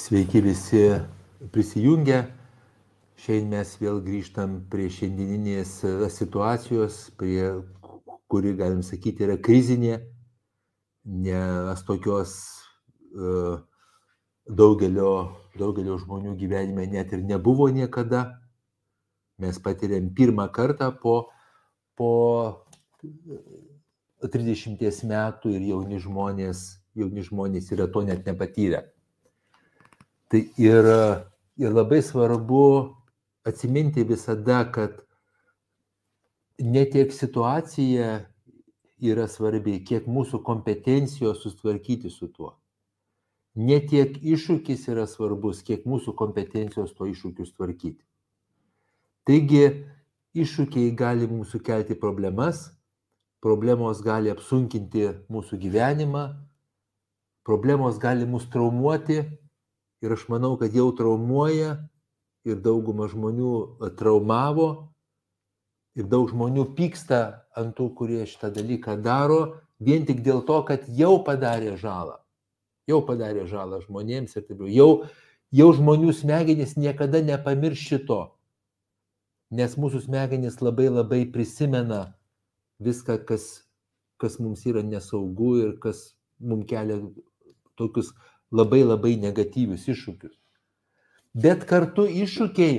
Sveiki visi prisijungę. Šiandien mes vėl grįžtam prie šiandieninės e, situacijos, prie kuri, galim sakyti, yra krizinė, nes tokios uh, daugelio, daugelio žmonių gyvenime net ir nebuvo niekada. Mes patiriam pirmą kartą po, po 30 metų ir jauni žmonės, jauni žmonės yra to net nepatyrę. Tai ir, ir labai svarbu atsiminti visada, kad ne tiek situacija yra svarbi, kiek mūsų kompetencijos sustvarkyti su tuo. Ne tiek iššūkis yra svarbus, kiek mūsų kompetencijos to iššūkius tvarkyti. Taigi iššūkiai gali mūsų kelti problemas, problemos gali apsunkinti mūsų gyvenimą, problemos gali mus traumuoti ir aš manau, kad jau traumuoja ir dauguma žmonių e, traumavo ir daug žmonių pyksta ant tų, kurie šitą dalyką daro, vien tik dėl to, kad jau padarė žalą. Jau padarė žalą žmonėms ir taip. Jau, jau žmonių smegenys niekada nepamirš šito, nes mūsų smegenys labai labai prisimena viską, kas, kas mums yra nesaugu ir kas mums kelia tokius labai labai negatyvius iššūkius. Bet kartu iššūkiai,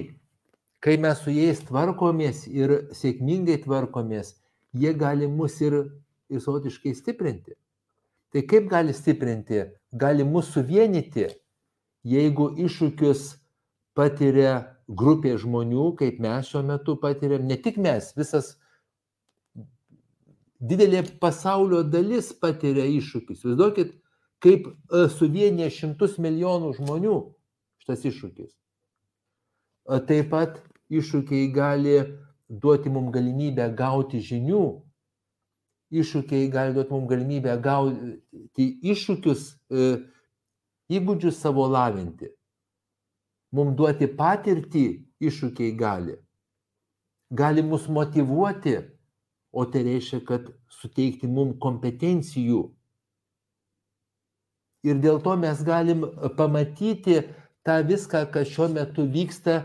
kai mes su jais tvarkomės ir sėkmingai tvarkomės, jie gali mus ir, ir savotiškai stiprinti. Tai kaip gali stiprinti? Gali mus suvienyti, jeigu iššūkius patiria grupė žmonių, kaip mes šiuo metu patiriam, ne tik mes, visas didelė pasaulio dalis patiria iššūkius. Vaizduokit, kaip e, suvienyje šimtus milijonų žmonių šitas iššūkis. Taip pat iššūkiai gali duoti mums galimybę gauti žinių, iššūkiai gali duoti mums galimybę gauti iššūkius, e, įgūdžius savo lavinti. Mums duoti patirtį iššūkiai gali. Gali mus motivuoti, o tai reiškia, kad suteikti mums kompetencijų Ir dėl to mes galim pamatyti tą viską, kas šiuo metu vyksta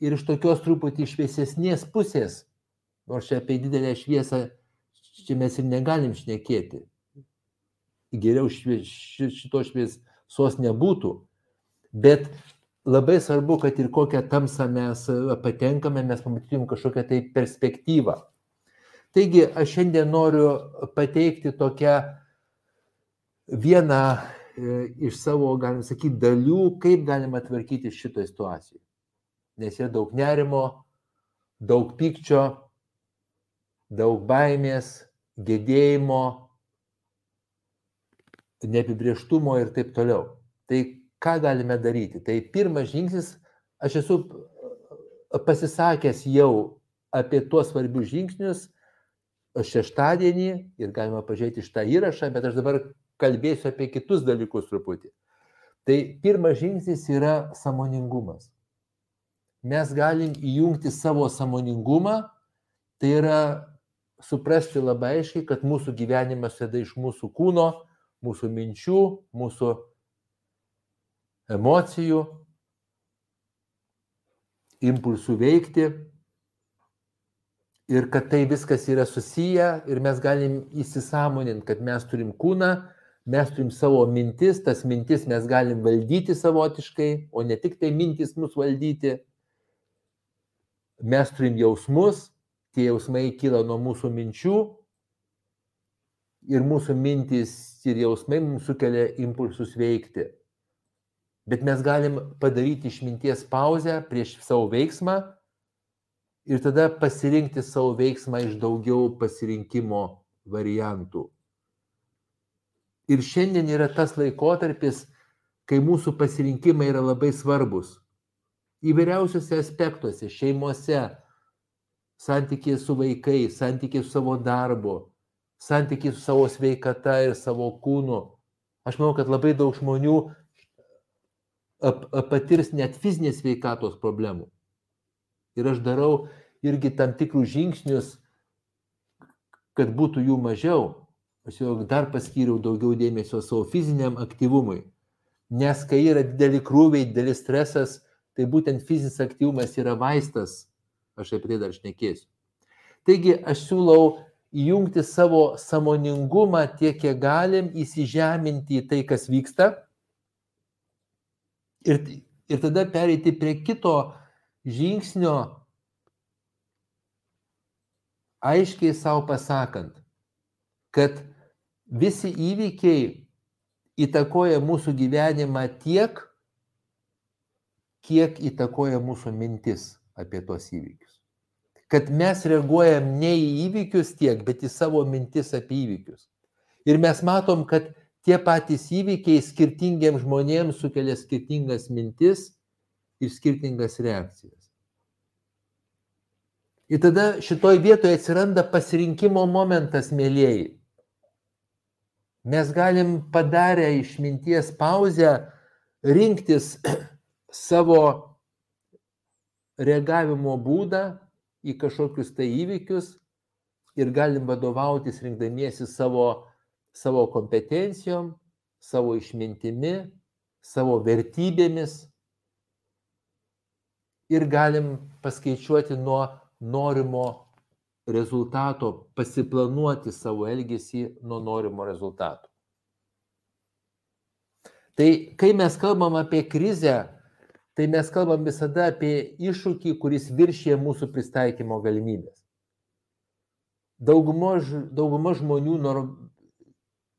ir iš tokios truputį šviesesnės pusės. Nors čia apie didelę šviesą čia mes ir negalim šnekėti. Geriau švie, šito šviesos nebūtų. Bet labai svarbu, kad ir kokią tamsą mes patenkame, mes pamatytum kažkokią tai perspektyvą. Taigi aš šiandien noriu pateikti tokią vieną e, iš savo, galim sakyti, dalių, kaip galima tvarkyti šitoje situacijoje. Nes yra daug nerimo, daug pykčio, daug baimės, gedėjimo, neapibrieštumo ir taip toliau. Tai ką galime daryti? Tai pirmas žingsnis, aš esu pasisakęs jau apie tuos svarbius žingsnius šeštadienį ir galima pažiūrėti iš tą įrašą, bet aš dabar kalbėsiu apie kitus dalykus truputį. Tai pirmas žingsnis yra samoningumas. Mes galim įjungti savo samoningumą, tai yra suprasti labai aiškiai, kad mūsų gyvenimas sėda iš mūsų kūno, mūsų minčių, mūsų emocijų, impulsų veikti ir kad tai viskas yra susiję ir mes galim įsisamoninti, kad mes turim kūną, mes turim savo mintis, tas mintis mes galim valdyti savotiškai, o ne tik tai mintis mus valdyti. Mes turim jausmus, tie jausmai kyla nuo mūsų minčių ir mūsų mintis ir jausmai mums sukelia impulsus veikti. Bet mes galim padaryti išminties pauzę prieš savo veiksmą ir tada pasirinkti savo veiksmą iš daugiau pasirinkimo variantų. Ir šiandien yra tas laikotarpis, kai mūsų pasirinkimai yra labai svarbus. Įvairiausiuose aspektuose, šeimose, santykiai su vaikais, santykiai su savo darbu, santykiai su savo sveikata ir savo kūnu. Aš manau, kad labai daug žmonių patirs net fizinės sveikatos problemų. Ir aš darau irgi tam tikrus žingsnius, kad būtų jų mažiau. Aš jau dar paskyriau daugiau dėmesio savo fiziniam aktyvumui. Nes kai yra dideli krūviai, didelis stresas, tai būtent fizinis aktyvumas yra vaistas. Aš apie tai dar šnekėsiu. Taigi aš siūlau įjungti savo samoningumą tiek, kiek galim, įsižeminti į tai, kas vyksta. Ir, ir tada pereiti prie kito žingsnio, aiškiai savo pasakant, kad visi įvykiai įtakoja mūsų gyvenimą tiek, kiek įtakoja mūsų mintis apie tuos įvykius. Kad mes reaguojam ne į įvykius tiek, bet į savo mintis apie įvykius. Ir mes matom, kad tie patys įvykiai skirtingiems žmonėms sukelia skirtingas mintis ir skirtingas reakcijas. Ir tada šitoj vietoje atsiranda pasirinkimo momentas, mėlyjeji. Mes galim padarę išminties pauzę rinktis savo reagavimo būdą į kažkokius tai įvykius ir galim vadovautis rinkdamiesi savo, savo kompetencijom, savo išmintimi, savo vertybėmis. Ir galim paskaičiuoti nuo norimo rezultato, pasiplanuoti savo elgesį nuo norimo rezultato. Tai kai mes kalbam apie krizę, tai mes kalbam visada apie iššūkį, kuris viršė mūsų pristaikymo galimybės. Dauguma, dauguma žmonių nor,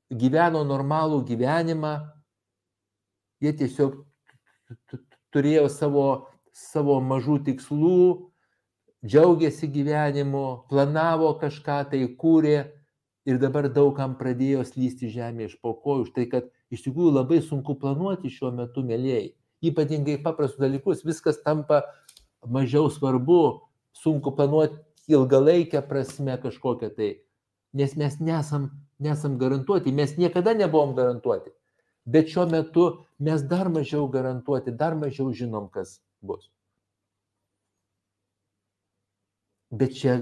gyveno normalų gyvenimą, jie tiesiog turėjo savo, savo mažų tikslų, džiaugiasi gyvenimu, planavo kažką tai, kūrė ir dabar daugam pradėjo slysti žemė iš po kojų. Už tai, kad iš tikrųjų labai sunku planuoti šiuo metu, mėlyjei. Ypatingai paprastus dalykus, viskas tampa mažiau svarbu, sunku planuoti ilgalaikę prasme kažkokią tai, nes mes nesam, nesam garantuoti, mes niekada nebuvom garantuoti. Bet šiuo metu mes dar mažiau garantuoti, dar mažiau žinom, kas bus. Bet čia,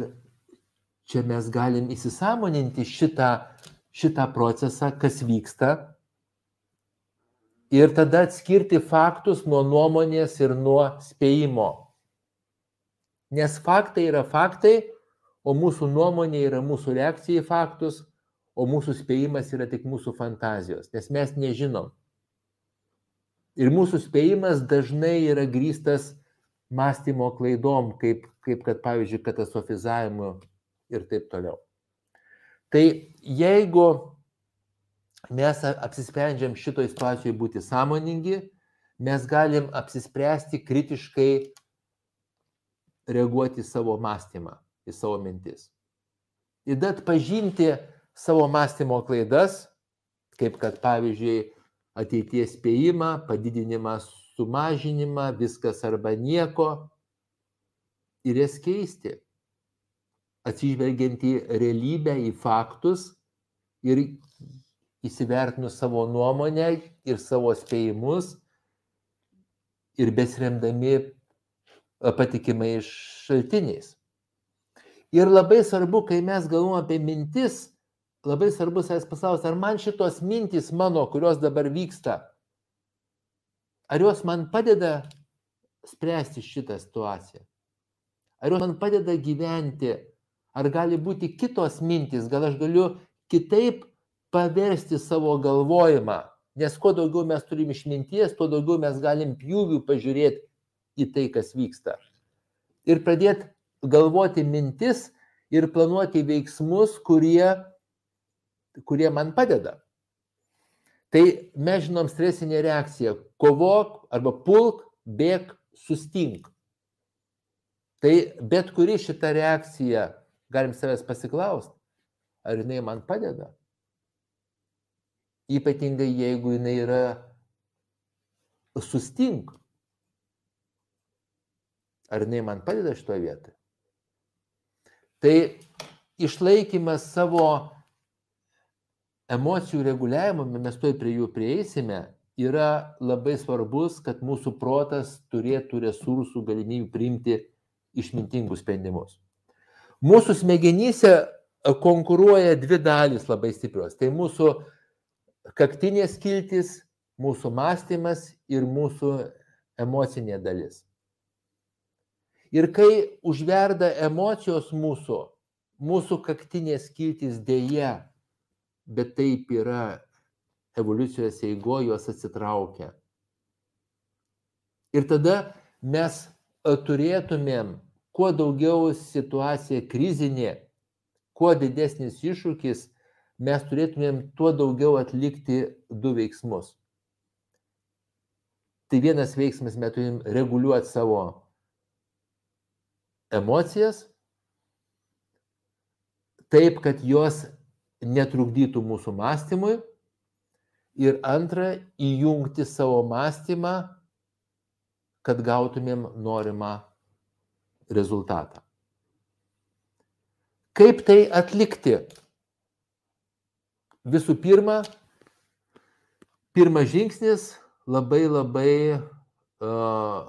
čia mes galim įsisamoninti šitą, šitą procesą, kas vyksta. Ir tada atskirti faktus nuo nuomonės ir nuo spėjimo. Nes faktai yra faktai, o mūsų nuomonė yra mūsų reakcija į faktus, o mūsų spėjimas yra tik mūsų fantazijos, nes mes nežinom. Ir mūsų spėjimas dažnai yra grįstas mąstymo klaidom, kaip, kaip kad, pavyzdžiui, katastrofizavimu ir taip toliau. Tai jeigu mes apsisprendžiam šitoje situacijoje būti sąmoningi, mes galim apsispręsti kritiškai reaguoti į savo mąstymą, į savo mintis. Ir dat pažinti savo mąstymo klaidas, kaip kad pavyzdžiui ateities spėjimą, padidinimas sumažinimą, viskas arba nieko ir jas keisti, atsižvelgiant į realybę, į faktus ir įsivertinus savo nuomonę ir savo spėjimus ir besiremdami patikimais šaltiniais. Ir labai svarbu, kai mes galvom apie mintis, labai svarbu savęs pasaulio, ar man šitos mintys mano, kurios dabar vyksta, Ar jos man padeda spręsti šitą situaciją? Ar jos man padeda gyventi? Ar gali būti kitos mintys? Gal aš galiu kitaip paversti savo galvojimą? Nes kuo daugiau mes turim išminties, tuo daugiau mes galim pjūvių pažiūrėti į tai, kas vyksta. Ir pradėti galvoti mintis ir planuoti veiksmus, kurie, kurie man padeda. Tai mes žinom stresinę reakciją - kovok arba pulk, bėg, sustink. Tai bet kuri šita reakcija, galim savęs pasiklausti, ar jinai man padeda. Ypatingai jeigu jinai yra sustink. Ar jinai man padeda šitoje vietoje? Tai išlaikymas savo emocijų reguliavimo, mes toj prie jų prieisime, yra labai svarbus, kad mūsų protas turėtų resursų galimybių priimti išmintingus sprendimus. Mūsų smegenyse konkuruoja dvi dalys labai stiprios. Tai mūsų kaktinės kiltis mūsų mąstymas ir mūsų emocinė dalis. Ir kai užverda emocijos mūsų, mūsų kaktinės kiltis dėja, bet taip yra evoliucijos eigoje, jos atsitraukia. Ir tada mes turėtumėm kuo daugiau situacija krizinė, kuo didesnis iššūkis, mes turėtumėm tuo daugiau atlikti du veiksmus. Tai vienas veiksmas mes turim reguliuoti savo emocijas, taip, kad jos netrukdytų mūsų mąstymui. Ir antra, įjungti savo mąstymą, kad gautumėm norimą rezultatą. Kaip tai atlikti? Visų pirma, pirmas žingsnis labai labai uh,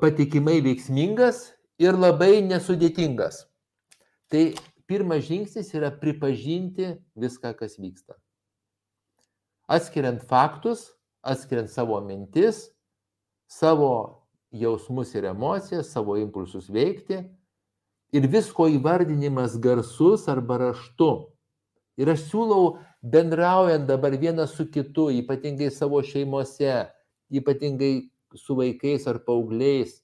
patikimai veiksmingas ir labai nesudėtingas. Tai pirmas žingsnis yra pripažinti viską, kas vyksta. Atskiriant faktus, atskiriant savo mintis, savo jausmus ir emocijas, savo impulsus veikti ir visko įvardinimas garsus arba raštu. Ir aš siūlau bendraujant dabar vienas su kitu, ypatingai savo šeimose, ypatingai su vaikais ar paaugliais,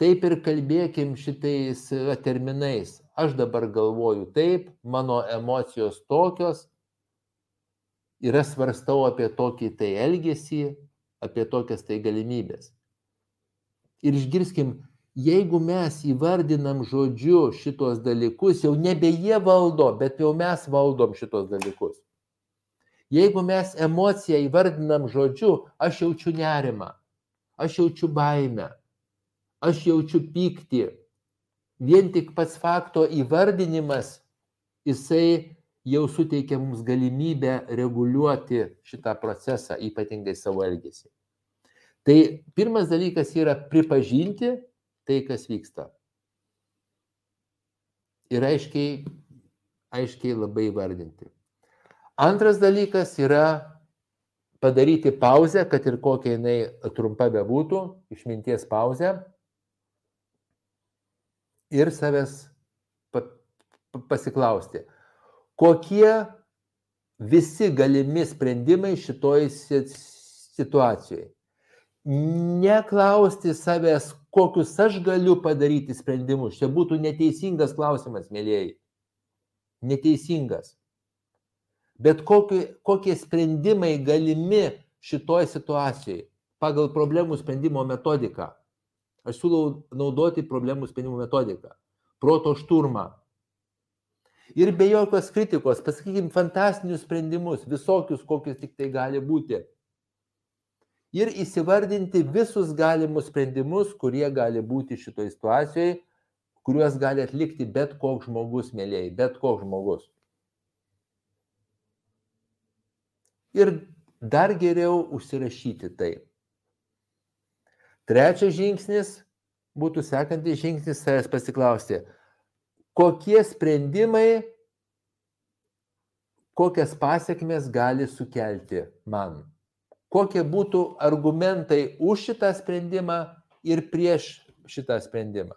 taip ir kalbėkim šitais terminais. Aš dabar galvoju taip, mano emocijos tokios ir aš svarstau apie tokį tai elgesį, apie tokias tai galimybės. Ir išgirskim, jeigu mes įvardinam žodžiu šitos dalykus, jau nebe jie valdo, bet jau mes valdom šitos dalykus. Jeigu mes emociją įvardinam žodžiu, aš jaučiu nerimą, aš jaučiu baimę, aš jaučiu pyktį. Vien tik pats fakto įvardinimas, jisai jau suteikia mums galimybę reguliuoti šitą procesą, ypatingai savo elgesį. Tai pirmas dalykas yra pripažinti tai, kas vyksta. Ir aiškiai, aiškiai labai vardinti. Antras dalykas yra padaryti pauzę, kad ir kokia jinai trumpa bebūtų, išminties pauzę. Ir savęs pasiklausti, kokie visi galimi sprendimai šitoj situacijoje neklausti savęs, kokius aš galiu padaryti sprendimus. Čia būtų neteisingas klausimas, mėlyjei. Neteisingas. Bet kokie, kokie sprendimai galimi šitoj situacijai pagal problemų sprendimo metodiką. Aš siūlau naudoti problemų sprendimo metodiką. Proto šturmą. Ir be jokios kritikos, pasakykime, fantastinius sprendimus, visokius, kokius tik tai gali būti ir įsivardinti visus galimus sprendimus, kurie gali būti šitoje situacijoje, kuriuos gali atlikti bet koks žmogus, mėlyjei, bet koks žmogus. Ir dar geriau užsirašyti tai. Trečias žingsnis būtų sekantis žingsnis savęs pasiklausti, kokie sprendimai, kokias pasiekmes gali sukelti man kokie būtų argumentai už šitą sprendimą ir prieš šitą sprendimą.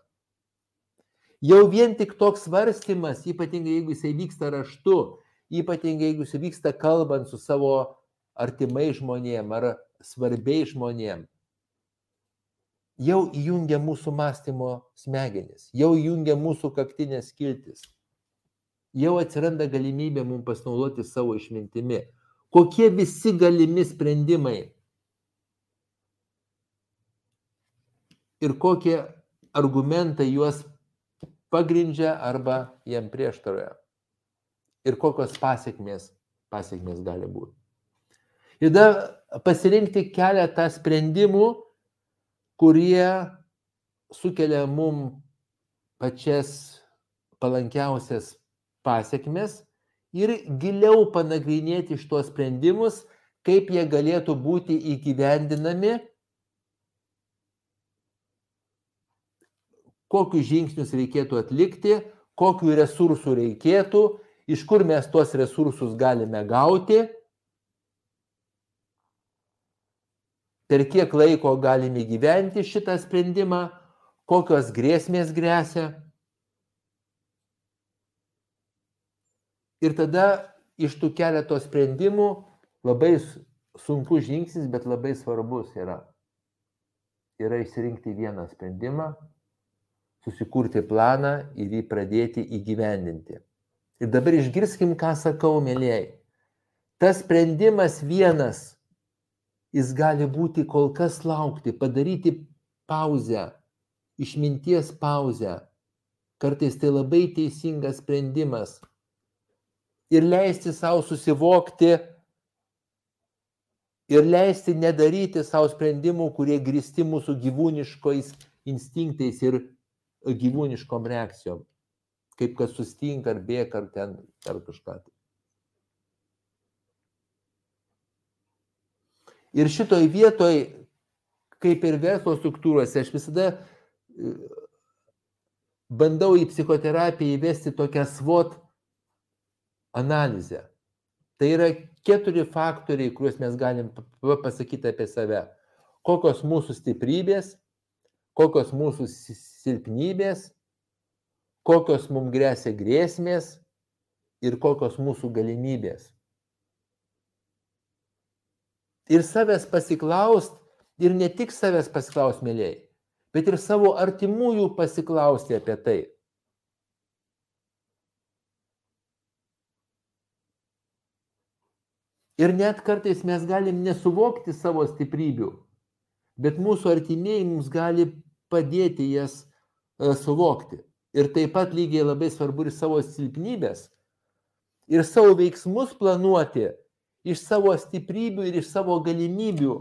Jau vien tik toks svarstymas, ypatingai jeigu jisai vyksta raštu, ypatingai jeigu jisai vyksta kalbant su savo artimai žmonėm ar svarbiai žmonėm, jau įjungia mūsų mąstymo smegenis, jau įjungia mūsų kaktinės kiltis. Jau atsiranda galimybė mums pasinaudoti savo išmintimi kokie visi galimi sprendimai ir kokie argumentai juos pagrindžia arba jiem prieštaroja. Ir kokios pasiekmės, pasiekmės gali būti. Ir dar pasirinkti keletą sprendimų, kurie sukelia mum pačias palankiausias pasiekmes ir giliau panagrinėti šitos sprendimus, kaip jie galėtų būti įgyvendinami, kokius žingsnius reikėtų atlikti, kokiu resursų reikėtų, iš kur mes tuos resursus galime gauti per kiek laiko galime gyventi šitą sprendimą, kokios grėsmės grėsia. Ir tada iš tų keleto sprendimų labai sunkus žingsnis, bet labai svarbus yra. Yra išsirinkti vieną sprendimą, susikurti planą ir jį pradėti įgyvendinti. Ir dabar išgirskim, ką sakau, mėlyjei. Tas sprendimas vienas, jis gali būti kol kas laukti, padaryti pauzę, išminties pauzę. Kartais tai labai teisingas sprendimas. Ir leisti savo susivokti ir leisti nedaryti savo sprendimų, kurie grįsti mūsų gyvūniškais instinktais ir gyvūniškom reakcijom. Kaip kad sustinka ar bėga ar ten ar kažką. Tai. Ir šitoj vietoj, kaip ir verslo struktūrose, aš visada e, bandau į psichoterapiją įvesti tokią svot analizę. Tai yra keturi faktoriai, kuriuos mes galim pasakyti apie save. Kokios mūsų stiprybės, kokios mūsų silpnybės, kokios mums grėsia grėsmės ir kokios mūsų galimybės. Ir savęs pasiklaust, ir ne tik savęs pasiklaust, mėlyjei, bet ir savo artimųjų pasiklausti apie tai. Ir net kartais mes galim nesuvokti savo stiprybių, bet mūsų artimieji mums gali padėti jas e, suvokti. Ir taip pat lygiai labai svarbu ir savo silpnybės, ir savo veiksmus planuoti iš savo stiprybių ir iš savo galimybių,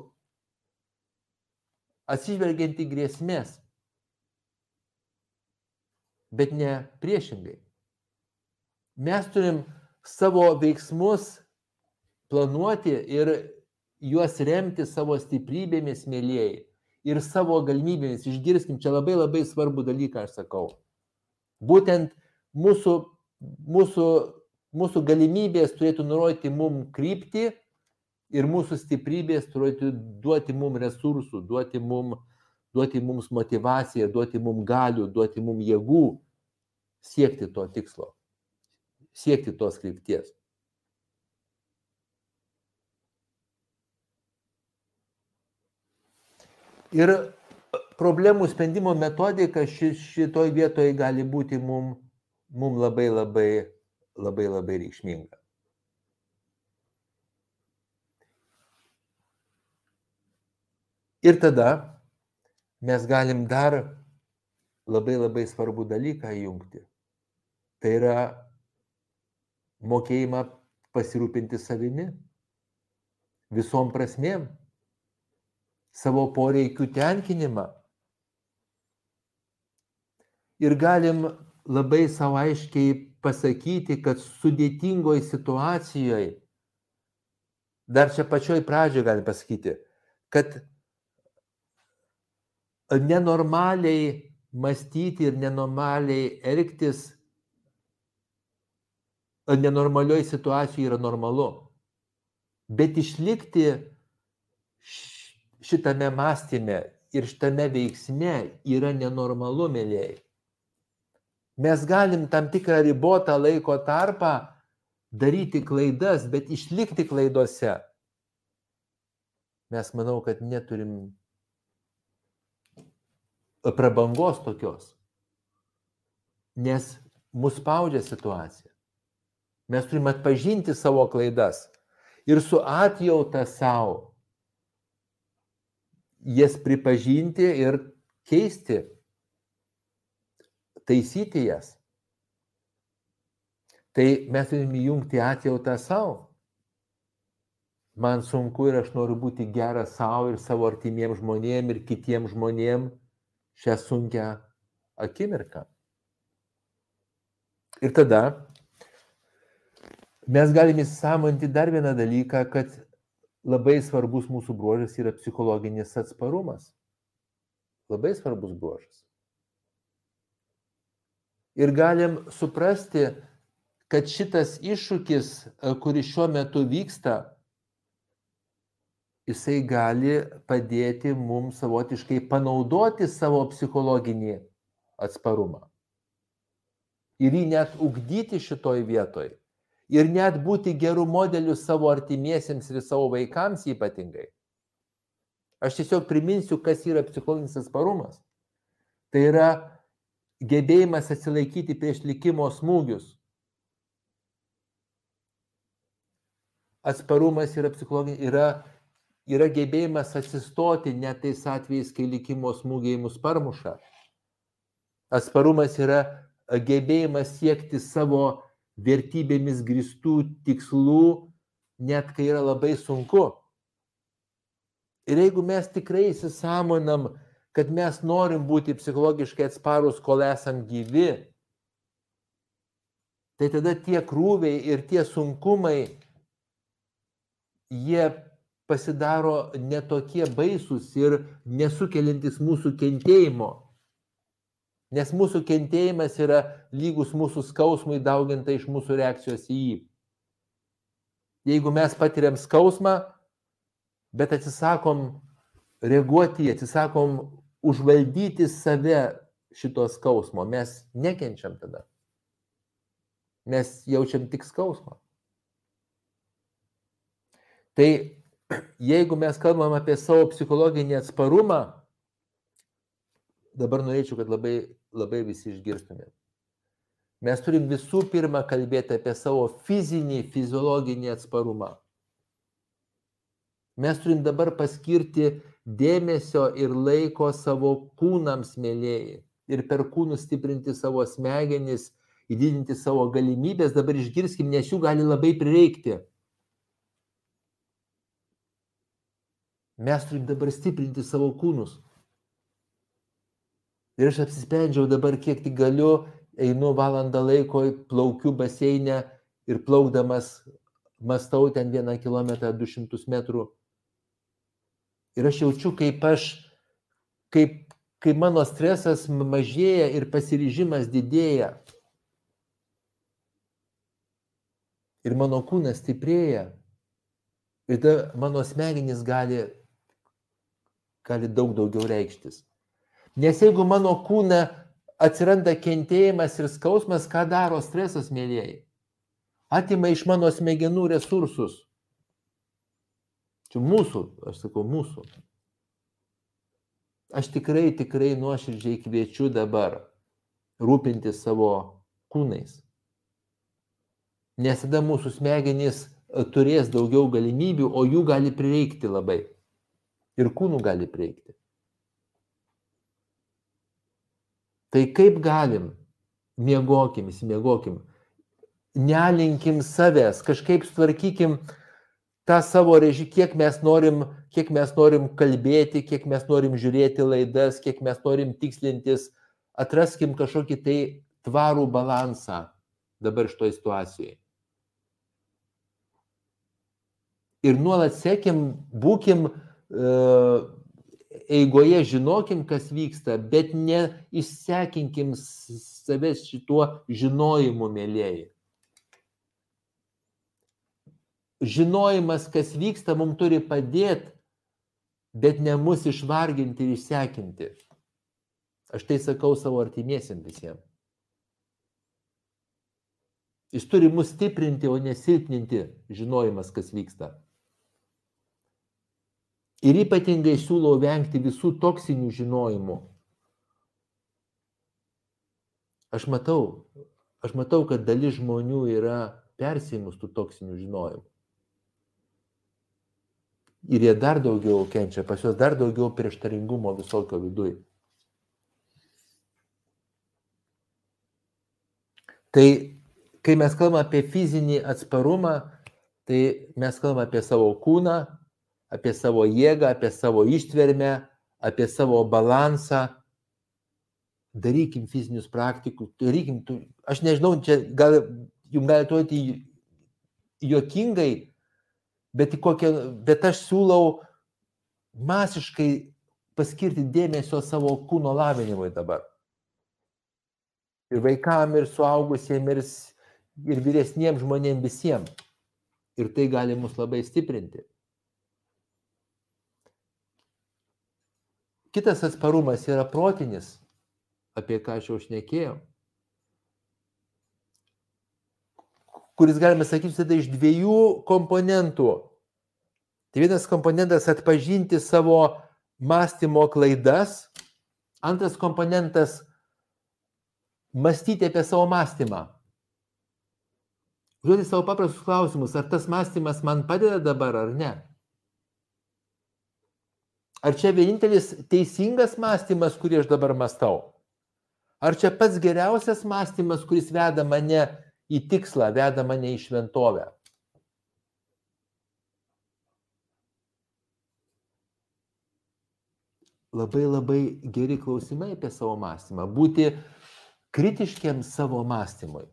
atsižvelgiant į grėsmės, bet ne priešingai. Mes turim savo veiksmus planuoti ir juos remti savo stiprybėmis, mėlyjei, ir savo galimybėmis. Išgirskim, čia labai labai svarbu dalyką aš sakau. Būtent mūsų, mūsų, mūsų galimybės turėtų nurodyti mum kryptį ir mūsų stiprybės turėtų duoti mum resursų, duoti, mum, duoti mums motivaciją, duoti mum galių, duoti mum jėgų siekti to tikslo, siekti tos krypties. Ir problemų sprendimo metodika ši, šitoj vietoje gali būti mum, mum labai labai labai labai reikšminga. Ir tada mes galim dar labai labai svarbų dalyką įjungti. Tai yra mokėjimą pasirūpinti savimi visom prasmėm savo poreikių tenkinimą. Ir galim labai savo aiškiai pasakyti, kad sudėtingoje situacijoje, dar čia pačioj pradžioje galim pasakyti, kad nenormaliai mąstyti ir nenormaliai elgtis nenormalioj situacijoje yra normalu. Bet išlikti šitame mąstyme ir šitame veiksme yra nenormalu, mėlyjei. Mes galim tam tikrą ribotą laiko tarpą daryti klaidas, bet išlikti klaidose. Mes manau, kad neturim prabangos tokios, nes mus spaudžia situacija. Mes turime atpažinti savo klaidas ir su atjauta savo jas pripažinti ir keisti, taisyti jas. Tai mes turime įjungti atjautą savo. Man sunku ir aš noriu būti geras savo ir savo artimiems žmonėms ir kitiems žmonėms šią sunkę akimirką. Ir tada mes galime įsisamonti dar vieną dalyką, kad labai svarbus mūsų bruožas yra psichologinis atsparumas. Labai svarbus bruožas. Ir galim suprasti, kad šitas iššūkis, e, kuris šiuo metu vyksta, jisai gali padėti mums savotiškai panaudoti savo psichologinį atsparumą. Ir jį net ugdyti šitoj vietoj. Ir net būti gerų modelių savo artimiesiems ir savo vaikams ypatingai. Aš tiesiog priminsiu, kas yra psichologinis atsparumas. Tai yra gebėjimas atsilaikyti prieš likimo smūgius. Atsparumas yra psichologinis, yra yra gebėjimas atsistoti net tais atvejais, kai likimo smūgiai mus parmuša. Atsparumas yra gebėjimas siekti savo vertybėmis gristų tikslų, net kai yra labai sunku. Ir jeigu mes tikrai įsisamonam, kad mes norim būti psichologiškai atsparus, kol esam gyvi, tai tada tie krūviai ir tie sunkumai, jie pasidaro netokie baisūs ir nesukeliantis mūsų kentėjimo. Nes mūsų kentėjimas yra lygus mūsų skausmui dauginta iš mūsų reakcijos į jį. Jeigu mes patiriam skausmą, bet atsisakom reaguoti, atsisakom užvaldyti save šito skausmo, mes nekenčiam tada. Mes jaučiam tik skausmą. Tai jeigu mes kalbam apie savo psichologinį atsparumą, dabar norėčiau, kad labai, labai visi išgirstumėt. Mes turim visų pirma kalbėti apie savo fizinį, fiziologinį atsparumą. Mes turim dabar paskirti dėmesio ir laiko savo kūnams, mėlyjei, ir per kūnus stiprinti savo smegenis, įdidinti savo galimybės, dabar išgirskim, nes jų gali labai prireikti. Mes turim dabar stiprinti savo kūnus. Ir aš apsisprendžiau dabar, kiek tik galiu, einu valandą laiko, plaukiu baseinę ir plaukdamas mastau ten vieną kilometrą, 200 metrų. Ir aš jaučiu, kaip aš, kaip, kaip mano stresas mažėja ir pasiryžimas didėja. Ir mano kūnas stiprėja. Ir tada mano smegenys gali gali daug daugiau reikštis. Nes jeigu mano kūne atsiranda kentėjimas ir skausmas, ką daro stresas, mėlyjei? Atima iš mano smegenų resursus. Čia mūsų, aš sakau, mūsų. Aš tikrai, tikrai nuoširdžiai kviečiu dabar rūpinti savo kūnais. Nes tada mūsų smegenys turės daugiau galimybių, o jų gali prireikti labai ir kūnų gali prieikti. Tai kaip galim? Miegokim, įsimiegokim. Nelinkim savęs, kažkaip sutvarkykim tą savo režį, kiek mes norim, kiek mes norim kalbėti, kiek mes norim žiūrėti laidas, kiek mes norim tikslintis, atraskim kažkokį tai tvarų balansą dabar šitoje situacijoje. Ir nuolat sėkim, būkim eigoje žinokim, kas vyksta, bet ne išsekinkim savęs šituo žinojimu, mėlyjeji. Žinojimas, kas vyksta, mums turi padėti, bet ne mus išvarginti ir išsekinti. Aš tai sakau savo artimiesiam visiems. Jis turi mus stiprinti, o nesilpninti žinojimas, kas vyksta. Ir ypatingai siūlau vengti visų toksinių žinojimų. Aš matau, aš matau, kad dalis žmonių yra persimus tų toksinių žinojimų. Ir jie dar daugiau kenčia, pas juos dar daugiau prieštaringumo visokio viduje. Tai kai mes kalbame apie fizinį atsparumą, tai mes kalbame apie savo kūną, apie savo jėgą, apie savo ištvermę, apie savo balansą. Darykim fizinius praktikus, darykim, aš nežinau, čia gal jums gali atrodyti juokingai, bet, kokią, bet aš siūlau masiškai paskirti dėmesio savo kūno lavinimui dabar. Ir vaikam, ir suaugusiems, ir, ir vyresniems žmonėms visiems. Ir tai gali mus labai stiprinti. Kitas atsparumas yra protinis, apie ką aš jau šnekėjau. kuris galime sakyti susideda iš dviejų komponentų. Tai vienas komponentas atpažinti savo mąstymo klaidas, antras komponentas mąstyti apie savo mąstymą. Užduoti savo paprastus klausimus, ar tas mąstymas man padeda dabar ar ne. Ar čia vienintelis teisingas mąstymas, kurį aš dabar mąstau? Ar čia pats geriausias mąstymas, kuris veda mane į tikslą, veda mane į šventovę. Labai labai geri klausimai apie savo mąstymą. Būti kritiškiam savo mąstymui.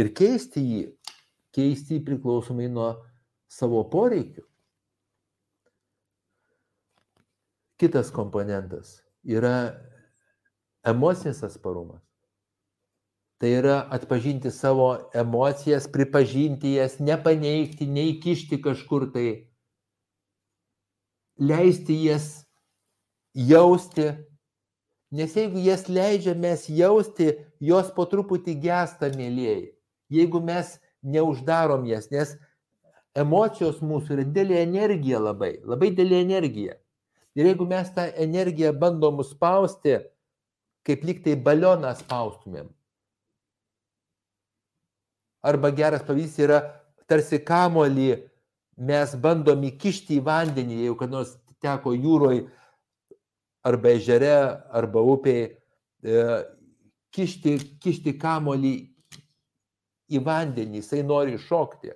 Ir keisti jį, keisti jį priklausomai nuo savo poreikių. Kitas komponentas yra emocinis atsparumas. Tai yra atpažinti savo emocijas, pripažinti jas, nepaneigti, neįkišti kažkur tai, leisti jas jausti. Nes jeigu jas leidžiamės jausti, jos po truputį gesta, mėlyjei. Jeigu mes neuždarom jas, nes emocijos mūsų yra didelė energija labai, labai didelė energija. Ir jeigu mes tą energiją bandom spausti, kaip lyg tai balioną spaustumėm, Arba geras pavyzdys yra tarsi kamolį mes bandom įkišti į vandenį, jeigu kad nors teko jūroje arba ežere, arba upėje, e, kišti, kišti kamolį į vandenį, jisai nori iššokti.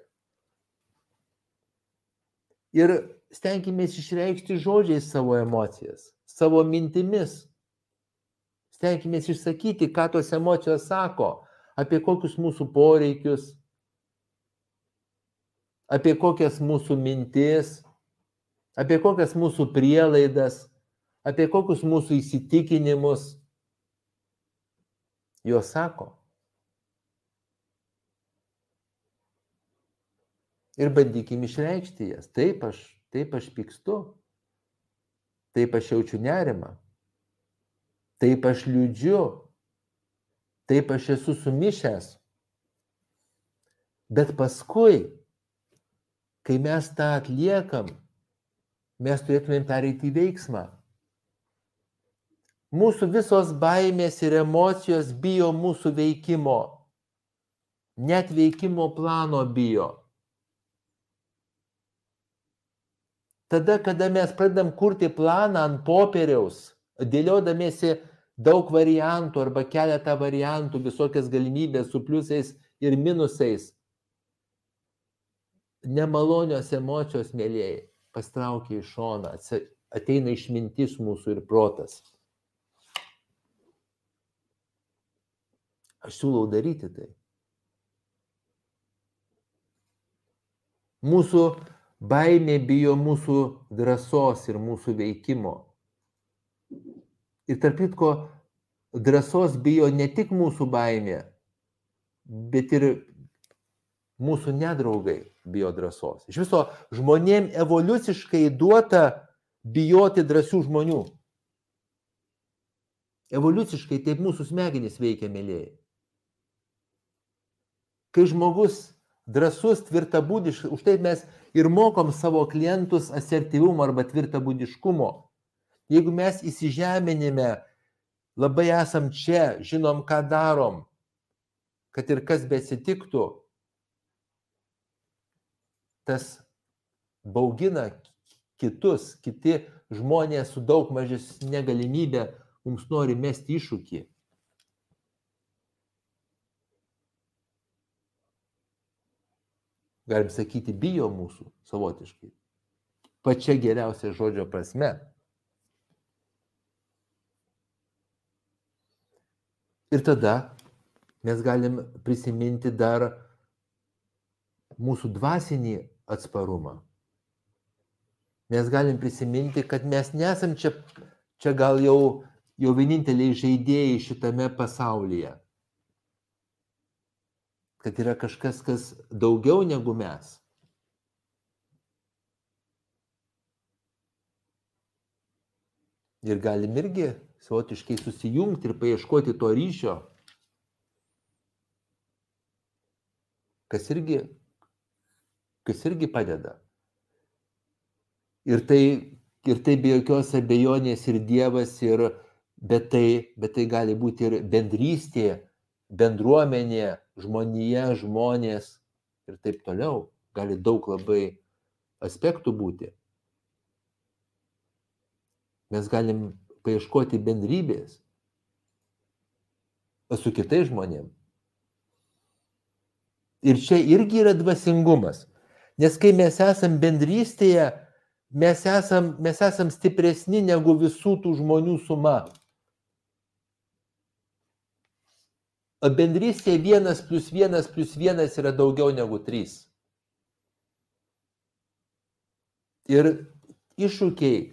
Ir stenkimės išreikšti žodžiais savo emocijas, savo mintimis. Stenkimės išsakyti, ką tos emocijos sako, apie kokius mūsų poreikius, apie kokias mūsų mintis, apie kokias mūsų prielaidas, apie kokius mūsų įsitikinimus. Jo sako. Ir bandykim išreikšti jas. Taip aš, taip aš pykstu. Taip aš jaučiu nerimą. Taip aš liūdžiu. Taip aš esu sumišęs. Bet paskui, kai mes tą atliekam, mes turėtumėm pereiti į veiksmą. Mūsų visos baimės ir emocijos bijo mūsų veikimo. Net veikimo plano bijo. Tada, kada mes pradedam kurti planą ant popieriaus, dėliodamėsi daug variantų arba keletą variantų, visokias galimybės su pliusais ir minusais. Nemalonios emocijos, mėlyjei, pastraukia į šoną, ateina išmintis mūsų ir protas. Aš siūlau daryti tai. Mūsų baimė bijo mūsų drąsos ir mūsų veikimo. Ir tarp kitko, drąsos bijo ne tik mūsų baimė, bet ir mūsų nedraugai bijo drąsos. Iš viso žmonėm evoliuciškai duota bijoti drąsių žmonių. Evoliuciškai taip mūsų smegenys veikia, mėlyjei. Kai žmogus drąsus, tvirtabūdiškas, už tai mes ir mokom savo klientus asertyvumo arba tvirtabūdiškumo. Jeigu mes įsižeminime, labai esam čia, žinom, ką darom, kad ir kas besitiktų, tas baugina kitus, kiti žmonės su daug mažesnė galimybė mums nori mesti iššūkį. Galim sakyti, bijo mūsų savotiškai. Pačia geriausia žodžio prasme. Ir tada mes galim prisiminti dar mūsų dvasinį atsparumą. Mes galim prisiminti, kad mes nesam čia, čia gal jau, jau vieninteliai žaidėjai šitame pasaulyje. Kad yra kažkas, kas daugiau negu mes. Ir galim irgi savotiškai susijungti ir paieškoti to ryšio, kas irgi, kas irgi padeda. Ir tai, ir tai be jokios abejonės ir Dievas, ir, bet, tai, bet tai gali būti ir bendrystė, bendruomenė, žmonija, žmonės ir taip toliau. Gali daug labai aspektų būti. Mes galim paieškoti bendrybės su kitais žmonėmis. Ir čia irgi yra dvasingumas. Nes kai mes esam bendrystėje, mes esam, mes esam stipresni negu visų tų žmonių suma. O bendrystėje vienas plus vienas plus vienas yra daugiau negu trys. Ir iššūkiai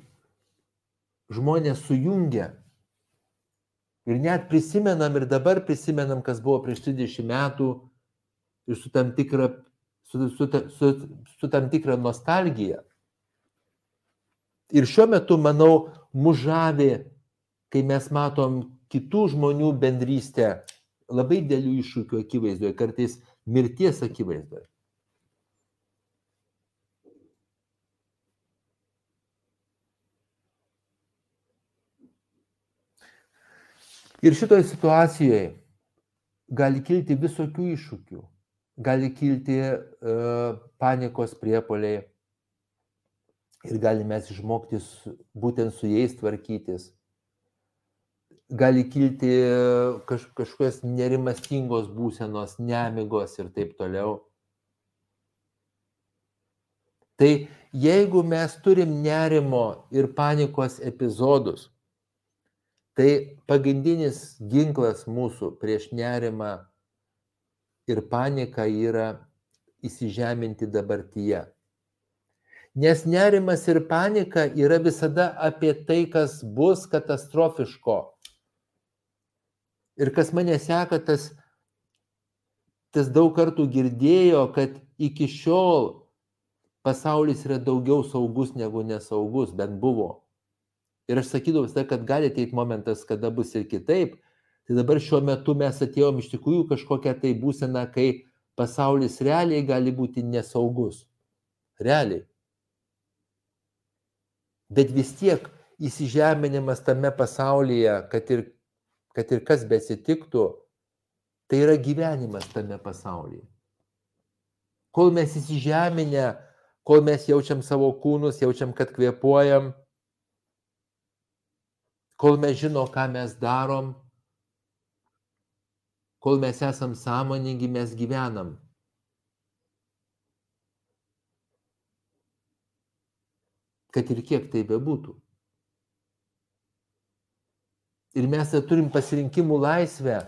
žmonės sujungia. Ir net prisimenam ir dabar prisimenam, kas buvo prieš 30 metų ir su tam tikra, su, su, su, su tam tikra nostalgija. Ir šiuo metu, manau, mužavė, kai mes matom kitų žmonių bendrystę labai dėlių iššūkių akivaizdoje, kartais mirties akivaizdoje. Ir šitoje situacijoje gali kilti visokių iššūkių, gali kilti uh, panikos priepoliai ir galime išmokti būtent su jais tvarkytis. Gali kilti kaž, kažkokios nerimastingos būsenos, nemigos ir taip toliau. Tai jeigu mes turim nerimo ir panikos epizodus, Tai pagrindinis ginklas mūsų prieš nerimą ir paniką yra įsižeminti dabartyje. Nes nerimas ir panika yra visada apie tai, kas bus katastrofiško. Ir kas mane seka, tas, tas daug kartų girdėjo, kad iki šiol pasaulis yra daugiau saugus negu nesaugus, bent buvo. Ir aš sakydavau visada, kad gali ateiti momentas, kada bus ir kitaip. Tai dabar šiuo metu mes atėjom iš tikrųjų kažkokią tai būseną, kai pasaulis realiai gali būti nesaugus. Realiai. Bet vis tiek įsižeminimas tame pasaulyje, kad ir, kad ir kas besitiktų, tai yra gyvenimas tame pasaulyje. Kol mes įsižeminę, kol mes jaučiam savo kūnus, jaučiam, kad kvepuojam, kol mes žinom, ką mes darom, kol mes esam sąmoningi, mes gyvenam. Kad ir kiek tai bebūtų. Ir mes turim pasirinkimų laisvę,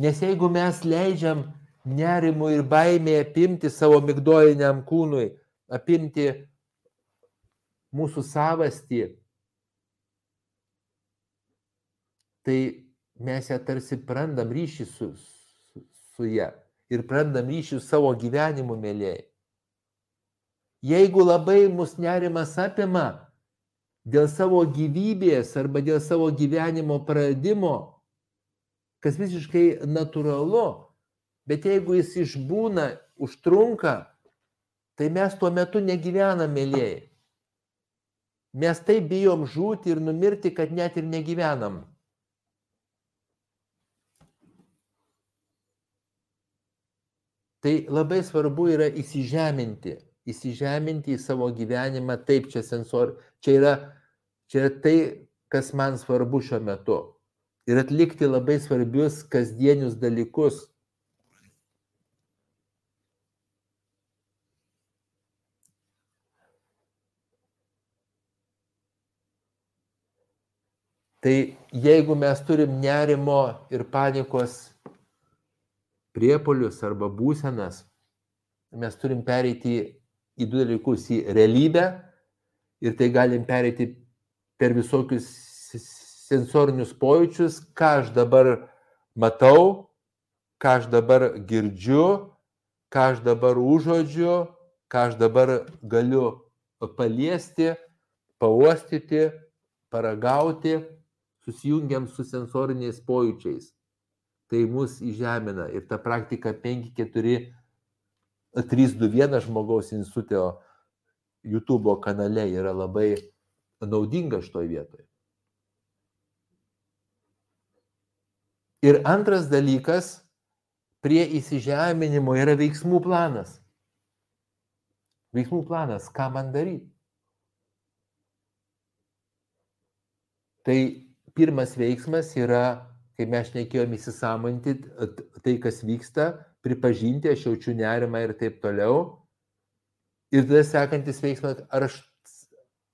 nes jeigu mes leidžiam nerimui ir baimė apimti savo migdojiniam kūnui, apimti mūsų savastį, tai mes ją tarsi prarandam ryšį su, su, su ją ir prarandam ryšį su savo gyvenimu, mėlyjei. Jeigu labai mus nerimas apima dėl savo gyvybės arba dėl savo gyvenimo praradimo, kas visiškai natūralu, bet jeigu jis išbūna, užtrunka, tai mes tuo metu negyvenam, mėlyjei. Mes taip bijom žūti ir numirti, kad net ir negyvenam. Tai labai svarbu yra įsižeminti, įsižeminti į savo gyvenimą, taip čia sensor, čia yra, čia yra tai, kas man svarbu šiuo metu. Ir atlikti labai svarbius kasdienius dalykus. Tai jeigu mes turim nerimo ir panikos priepolius arba būsenas, mes turim pereiti į du dalykus - į realybę ir tai galim pereiti per visokius sensorinius pojūčius, ką aš dabar matau, ką aš dabar girdžiu, ką aš dabar užuodžiu, ką aš dabar galiu paliesti, pauostyti, paragauti, susijungiam su sensoriniais pojūčiais. Tai mus įžemina ir ta praktika 5, 4, 3, 2, 1 žmogaus instituto YouTube kanale yra labai naudinga šitoje vietoje. Ir antras dalykas, prie įsižeminimo yra veiksmų planas. Veiksmų planas, ką man daryti. Tai pirmas veiksmas yra, kaip mes šnekėjom, įsisamonti tai, kas vyksta, pripažinti, aš jaučiu nerimą ir taip toliau. Ir tada sekantis veiksmas, ar aš,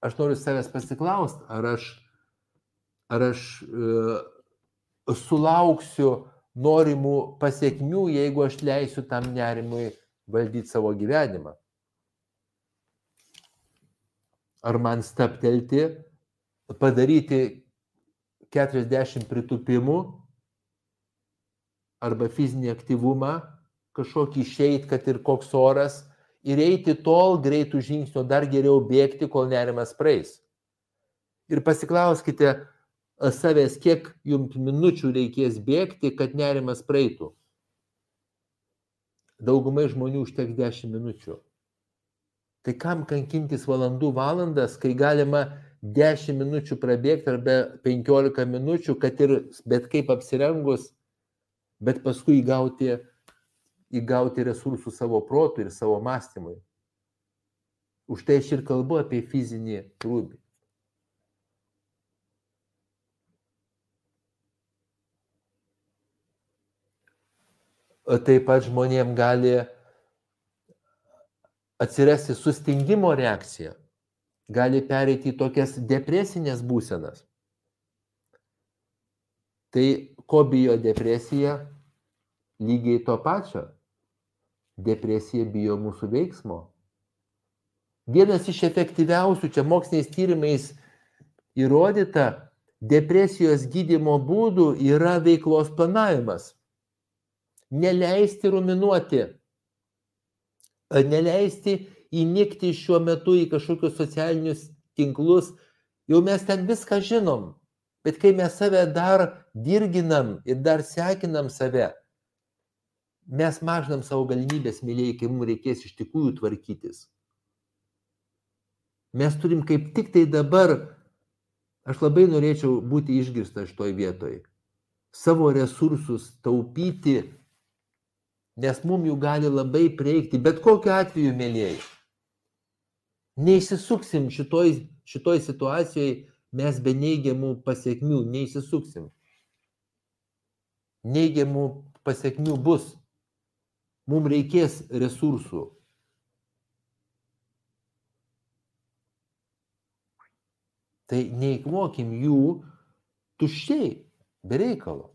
aš noriu savęs pasiklausti, ar aš, ar aš uh, sulauksiu norimų pasiekmių, jeigu aš leisiu tam nerimui valdyti savo gyvenimą. Ar man staptelti, padaryti 40 pritupimų arba fizinį aktyvumą, kažkokį išeit, kad ir koks oras, ir eiti tol greitų žingsnių, dar geriau bėgti, kol nerimas praeis. Ir pasiklauskite savęs, kiek jums minučių reikės bėgti, kad nerimas praeitų. Daugumai žmonių užteks 10 minučių. Tai kam kankintis valandų valandas, kai galima 10 minučių prabėgti arba 15 minučių, kad ir bet kaip apsirengus, bet paskui įgauti, įgauti resursų savo protui ir savo mąstymui. Už tai aš ir kalbu apie fizinį krūvį. Taip pat žmonėm gali atsirasti sustingimo reakcija gali pereiti į tokias depresinės būsenas. Tai ko bijo depresija? Lygiai to pačio. Depresija bijo mūsų veiksmo. Vienas iš efektyviausių, čia moksliniais tyrimais įrodyta, depresijos gydimo būdų yra veiklos planavimas. Neleisti ruminuoti, neleisti įnikti šiuo metu į kažkokius socialinius tinklus, jau mes ten viską žinom. Bet kai mes save dar dirginam ir dar sekinam save, mes mažinam savo galimybės, mėlyje, kai mums reikės iš tikrųjų tvarkytis. Mes turim kaip tik tai dabar, aš labai norėčiau būti išgirstas šitoj vietoj, savo resursus taupyti, nes mums jų gali labai prieikti, bet kokiu atveju, mėlyje neįsisuksim šitoj, šitoj situacijai, mes be neigiamų pasiekmių neįsisuksim. Neigiamų pasiekmių bus. Mums reikės resursų. Tai neįkvokim jų tuščiai, be reikalo.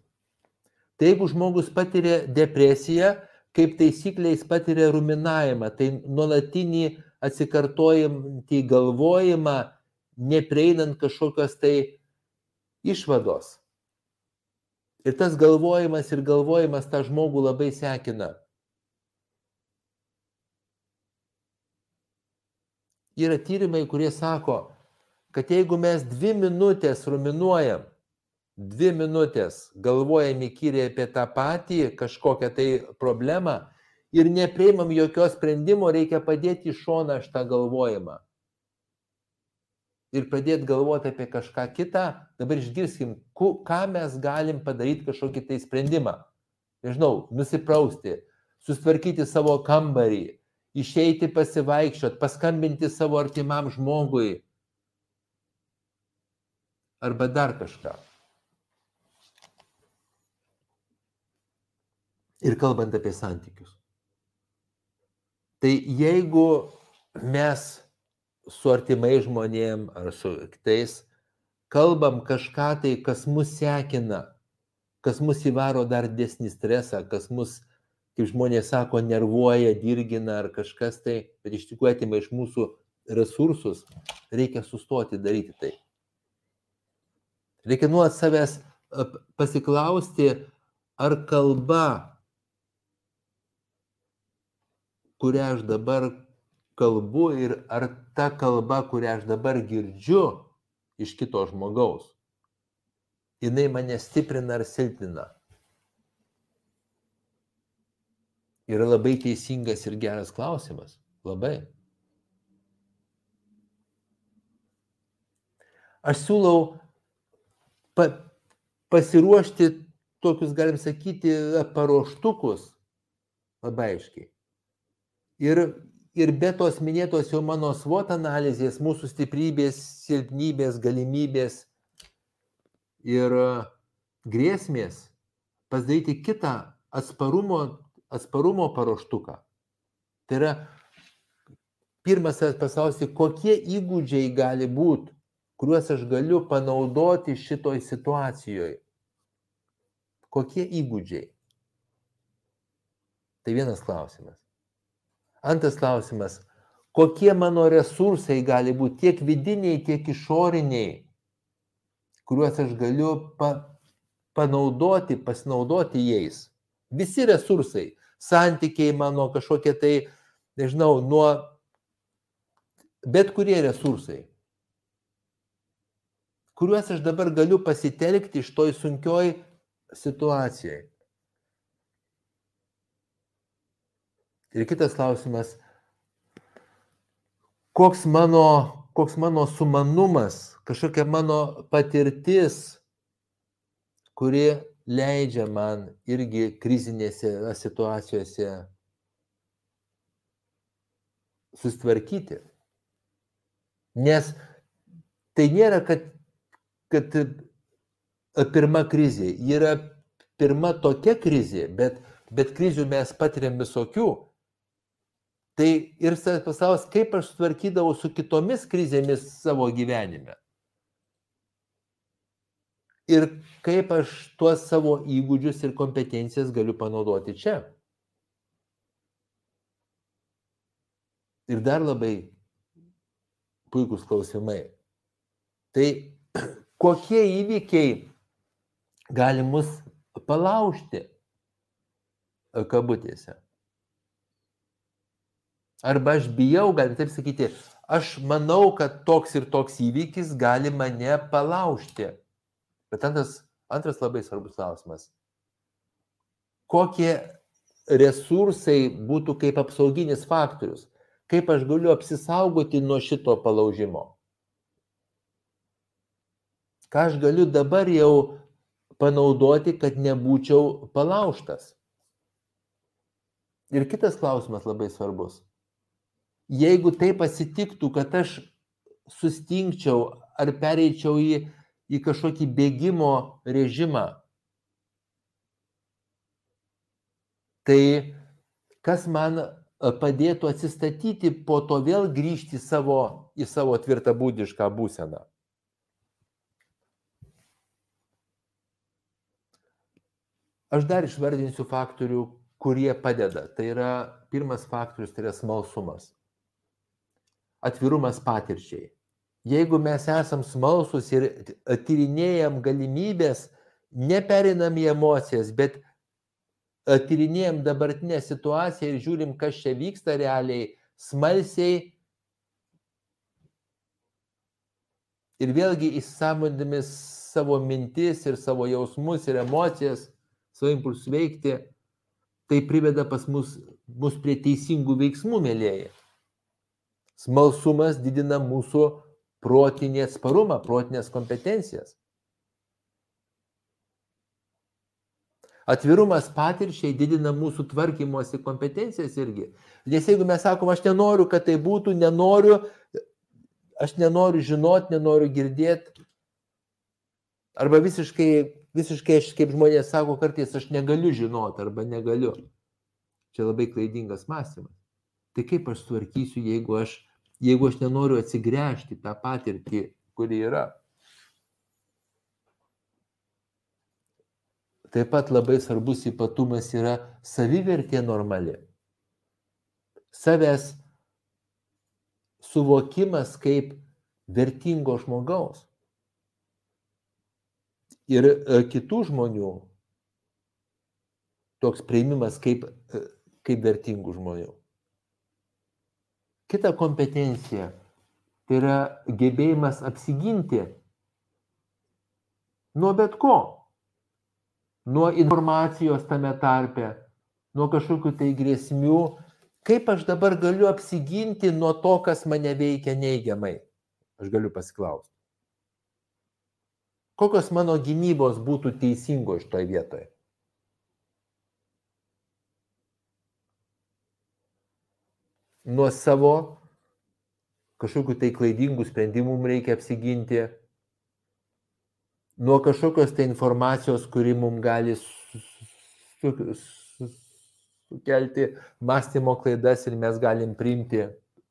Tai jeigu žmogus patiria depresiją, kaip taisyklė jis patiria ruminavimą, tai nuolatinį atsikartojantį galvojimą, neprieinant kažkokios tai išvados. Ir tas galvojimas ir galvojimas tą žmogų labai sekina. Yra tyrimai, kurie sako, kad jeigu mes dvi minutės ruminuojam, dvi minutės galvojam įkyriai apie tą patį kažkokią tai problemą, ir nepriimam jokio sprendimo, reikia padėti į šoną šitą galvojimą. Ir pradėti galvoti apie kažką kitą, dabar išgirskim, ką mes galim padaryti kažkokį tai sprendimą. Nežinau, nusiprausti, sustvarkyti savo kambarį, išeiti pasivaikščiot, paskambinti savo artimam žmogui. Arba dar kažką. Ir kalbant apie santykius. Tai jeigu mes su artimai žmonėm ar su kitais kalbam kažką tai, kas mus sekina, kas mus įvaro dar didesnį stresą, kas mus, kaip žmonės sako, nervuoja, dirgina ar kažkas tai, bet iš tikrųjų atima iš mūsų resursus, reikia sustoti daryti tai. Reikia nuot savęs pasiklausti, ar kalba kurią aš dabar kalbu ir ar ta kalba, kurią aš dabar girdžiu, iš kito žmogaus? Jinai mane stiprina ar silpnina? Yra labai teisingas ir geras klausimas. Labai. Aš siūlau pa, pasiruošti tokius, galim sakyti, paruoštukus labai aiškiai. Ir, ir be tos minėtos jau mano svot analizės, mūsų stiprybės, silpnybės, galimybės ir grėsmės, pasidaryti kitą atsparumo, atsparumo paruoštuką. Tai yra pirmas pasaulio, kokie įgūdžiai gali būti, kuriuos aš galiu panaudoti šitoj situacijoje. Kokie įgūdžiai? Tai vienas klausimas. Antras klausimas. Kokie mano resursai gali būti tiek vidiniai, tiek išoriniai, kuriuos aš galiu pa, panaudoti, pasinaudoti jais. Visi resursai, santykiai mano kažkokie tai, nežinau, nuo bet kurie resursai, kuriuos aš dabar galiu pasitelkti iš toj sunkioj situacijai. Ir kitas klausimas, koks mano, koks mano sumanumas, kažkokia mano patirtis, kuri leidžia man irgi krizinėse situacijose sustvarkyti. Nes tai nėra, kad, kad pirma krizė, yra pirma tokia krizė, bet, bet krizių mes patiriam visokių. Tai ir pasaulis, kaip aš sutvarkydavau su kitomis krizėmis savo gyvenime. Ir kaip aš tuos savo įgūdžius ir kompetencijas galiu panaudoti čia. Ir dar labai puikūs klausimai. Tai kokie įvykiai gali mus palaužti kabutėse? Arba aš bijau, galim taip sakyti, aš manau, kad toks ir toks įvykis gali mane palaužti. Bet antras, antras labai svarbus klausimas. Kokie resursai būtų kaip apsauginis faktorius? Kaip aš galiu apsisaugoti nuo šito palaužimo? Ką aš galiu dabar jau panaudoti, kad nebūčiau palaužtas? Ir kitas klausimas labai svarbus jeigu taip atsitiktų, kad aš sustingčiau ar pereičiau į, į kažkokį bėgimo režimą, tai kas man padėtų atsistatyti, po to vėl grįžti savo, į savo tvirtą būdišką būseną. Aš dar išvardinsiu faktorių, kurie padeda. Tai yra pirmas faktorius, tai yra smalsumas atvirumas patirčiai. Jeigu mes esam smalsus ir tyrinėjam galimybės, neperinam į emocijas, bet tyrinėjam dabartinę situaciją ir žiūrim, kas čia vyksta realiai, smalsiai ir vėlgi įsamondami savo mintis ir savo jausmus ir emocijas, savo impulsus veikti, tai priveda pas mus, mus prie teisingų veiksmų, mėlyjeji. Smalsumas didina mūsų protinį atsparumą, protinės kompetencijas. Atvirumas patirčiai didina mūsų tvarkymosi kompetencijas irgi. Nes jeigu mes sakom, aš nenoriu, kad tai būtų, nenoriu, aš nenoriu žinoti, nenoriu girdėti, arba visiškai, visiškai aš, kaip žmonės sako, kartais aš negaliu žinoti arba negaliu. Čia labai klaidingas mąstymas. Tai kaip aš tvarkysiu, jeigu aš jeigu aš nenoriu atsigręžti tą patirtį, kuri yra. Taip pat labai svarbus ypatumas yra savivertė normali. Savęs suvokimas kaip vertingo žmogaus. Ir e, kitų žmonių toks prieimimas kaip, e, kaip vertingų žmonių. Kita kompetencija tai yra gebėjimas apsiginti Nuo bet ko. Nuo informacijos tame tarpe, nuo kažkokių tai grėsmių. Kaip aš dabar galiu apsiginti nuo to, kas mane veikia neigiamai? Aš galiu pasiklausti. Kokios mano gynybos būtų teisingos šitoje vietoje? Nuo savo kažkokių tai klaidingų sprendimų mums reikia apsiginti, nuo kažkokios tai informacijos, kuri mums gali sukelti mąstymo klaidas ir mes galim priimti,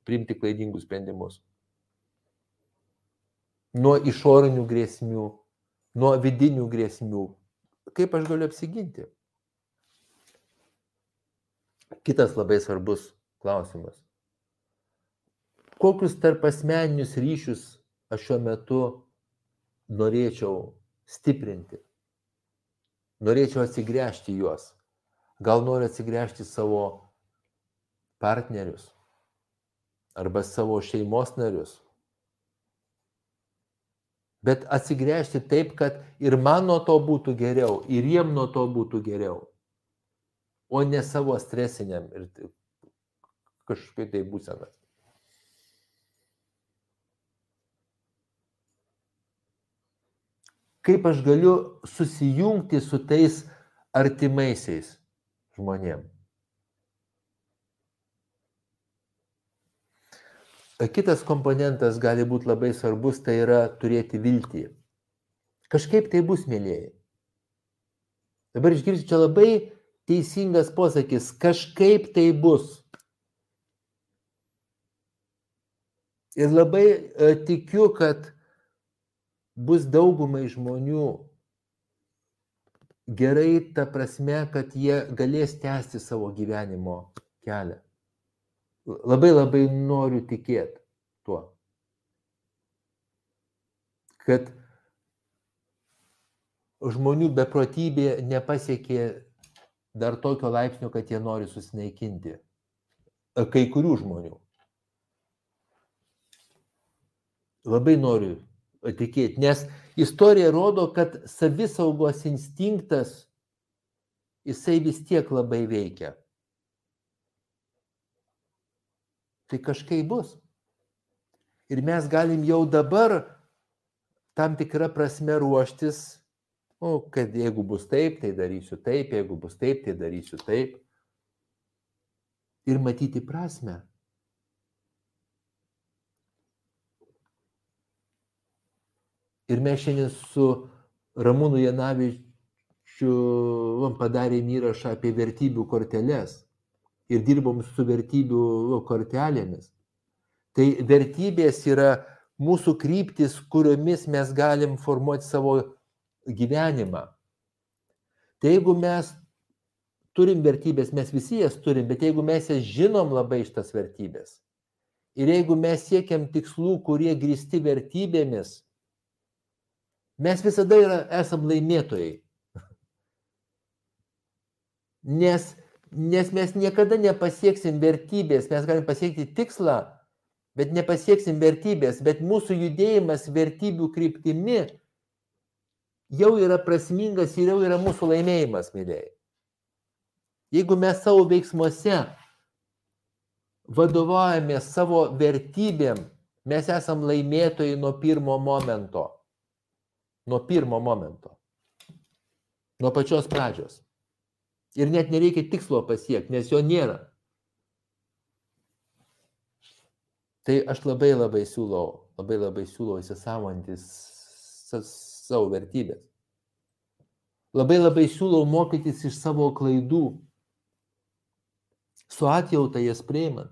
priimti klaidingus sprendimus. Nuo išorinių grėsmių, nuo vidinių grėsmių. Kaip aš galiu apsiginti? Kitas labai svarbus klausimas kokius tarp asmeninius ryšius aš šiuo metu norėčiau stiprinti. Norėčiau atsigręžti juos. Gal noriu atsigręžti savo partnerius arba savo šeimos narius. Bet atsigręžti taip, kad ir man nuo to būtų geriau, ir jiem nuo to būtų geriau. O ne savo stresiniam ir kažkokiai tai būsenas. Kaip aš galiu susijungti su tais artimaisiais žmonėm. Kitas komponentas gali būti labai svarbus, tai yra turėti viltį. Kažkaip tai bus, mėlyjei. Dabar išgirsiu čia labai teisingas posakis, kažkaip tai bus. Ir labai e, tikiu, kad bus daugumai žmonių gerai ta prasme, kad jie galės tęsti savo gyvenimo kelią. Labai labai noriu tikėti tuo. Kad žmonių beprotybė nepasiekė dar tokio laipsnio, kad jie nori susineikinti. Kai kurių žmonių. Labai noriu tikėti, nes istorija rodo, kad savisaugos instinktas jisai vis tiek labai veikia. Tai kažkaip bus. Ir mes galim jau dabar tam tikrą prasme ruoštis, o, kad jeigu bus taip, tai darysiu taip, jeigu bus taip, tai darysiu taip. Ir matyti prasme. Ir mes šiandien su Ramūnu Janavičiu padarėm įrašą apie vertybių korteles ir dirbom su vertybių kortelėmis. Tai vertybės yra mūsų kryptis, kuriomis mes galim formuoti savo gyvenimą. Tai jeigu mes turim vertybės, mes visi jas turim, bet jeigu mes jas žinom labai šitas vertybės ir jeigu mes siekiam tikslų, kurie grįsti vertybėmis, Mes visada yra, esam laimėtojai. Nes, nes mes niekada nepasieksim vertybės, mes galim pasiekti tikslą, bet nepasieksim vertybės, bet mūsų judėjimas vertybių kryptimi jau yra prasmingas ir jau yra mūsų laimėjimas, mėlyjei. Jeigu mes savo veiksmuose vadovaujame savo vertybėm, mes esam laimėtojai nuo pirmo momento. Nuo pirmo momento. Nuo pačios pradžios. Ir net nereikia tikslo pasiekti, nes jo nėra. Tai aš labai labai siūlau, labai labai siūlau įsisamontis savo vertybės. Labai labai siūlau mokytis iš savo klaidų, su atjauta jas priimant.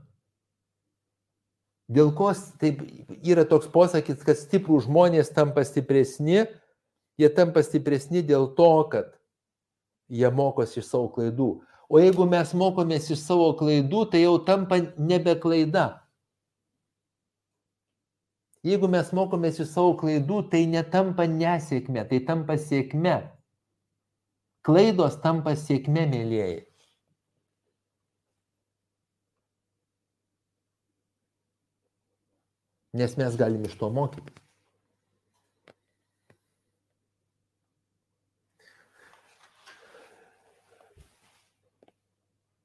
Dėl ko taip yra toks posakis, kad stiprų žmonės tampa stipresni, jie tampa stipresni dėl to, kad jie mokosi iš savo klaidų. O jeigu mes mokomės iš savo klaidų, tai jau tampa nebe klaida. Jeigu mes mokomės iš savo klaidų, tai netampa nesėkme, tai tampa sėkme. Klaidos tampa sėkme, mėlyjei. Nes mes galim iš to mokytis.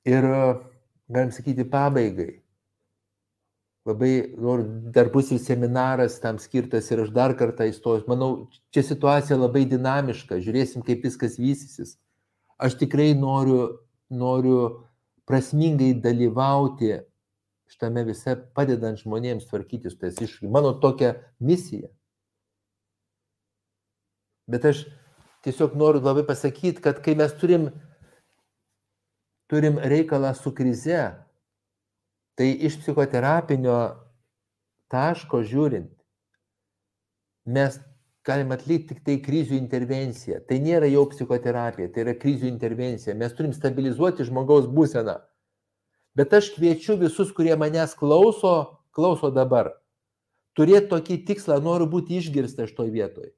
Ir e, galim sakyti pabaigai. Labai dar bus ir seminaras tam skirtas ir aš dar kartą įstojus. Manau, čia situacija labai dinamiška, žiūrėsim, kaip viskas vystysis. Aš tikrai noriu, noriu prasmingai dalyvauti šitame vise, padedant žmonėms tvarkyti su tais iššūkiais. Mano tokia misija. Bet aš tiesiog noriu labai pasakyti, kad kai mes turim, turim reikalą su krize, tai iš psichoterapinio taško žiūrint, mes galim atlikti tik tai krizių intervenciją. Tai nėra jau psichoterapija, tai yra krizių intervencija. Mes turim stabilizuoti žmogaus būseną. Bet aš kviečiu visus, kurie manęs klauso, klauso dabar. Turėti tokį tikslą, noriu būti išgirstas šitoj vietoj.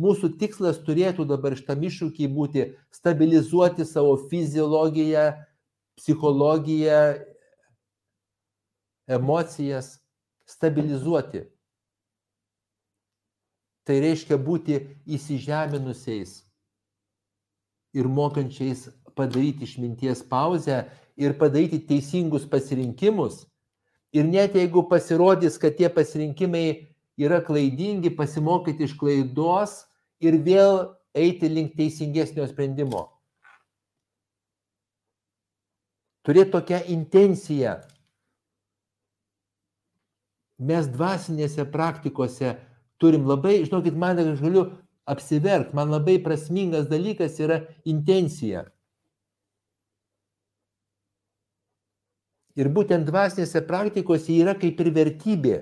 Mūsų tikslas turėtų dabar šitam iššūkiai būti stabilizuoti savo fiziologiją, psichologiją, emocijas, stabilizuoti. Tai reiškia būti įsižeminusiais ir mokančiais padaryti išminties pauzę ir padaryti teisingus pasirinkimus. Ir net jeigu pasirodys, kad tie pasirinkimai yra klaidingi, pasimokyti iš klaidos ir vėl eiti link teisingesnio sprendimo. Turėti tokią intenciją. Mes dvasinėse praktikose turim labai, žinokit, man aš galiu apsiverkti, man labai prasmingas dalykas yra intencija. Ir būtent dvasinėse praktikose yra kaip ir vertybė.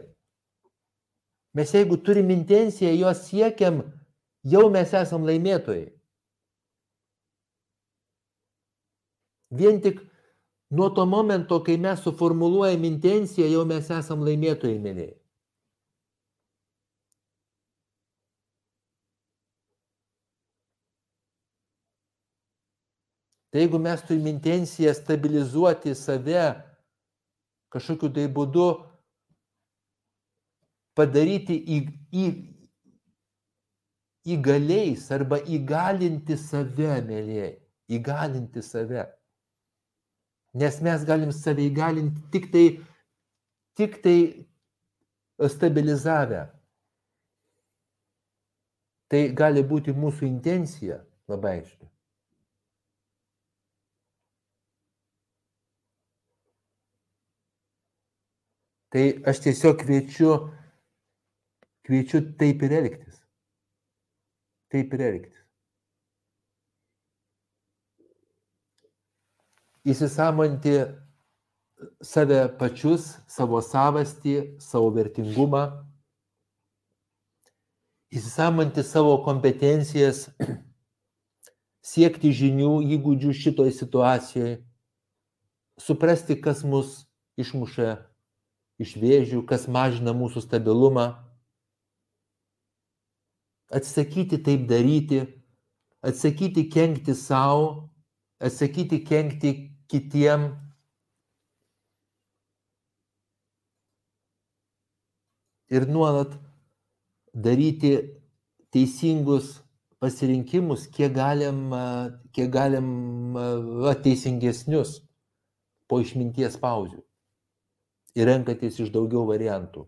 Mes jeigu turim intenciją, jos siekiam, jau mes esam laimėtojai. Vien tik nuo to momento, kai mes suformuluojam intenciją, jau mes esam laimėtojai, mėlyje. Tai jeigu mes turime intenciją stabilizuoti save, kažkokiu tai būdu padaryti į, į, įgaliais arba įgalinti save, mėlyje, įgalinti save. Nes mes galim save įgalinti tik tai, tik tai stabilizavę. Tai gali būti mūsų intencija labai aiškiai. Tai aš tiesiog kviečiu, kviečiu taip ir elgtis. Taip ir elgtis. Įsisamonti save pačius, savo savastį, savo vertingumą, įsisamonti savo kompetencijas, siekti žinių, įgūdžių šitoje situacijoje, suprasti, kas mus išmuša iš vėžių, kas mažina mūsų stabilumą. Atsakyti taip daryti, atsakyti kenkti savo, atsakyti kenkti kitiem. Ir nuolat daryti teisingus pasirinkimus, kiek galim, kiek galim teisingesnius po išminties pauzių ir renkatės iš daugiau variantų.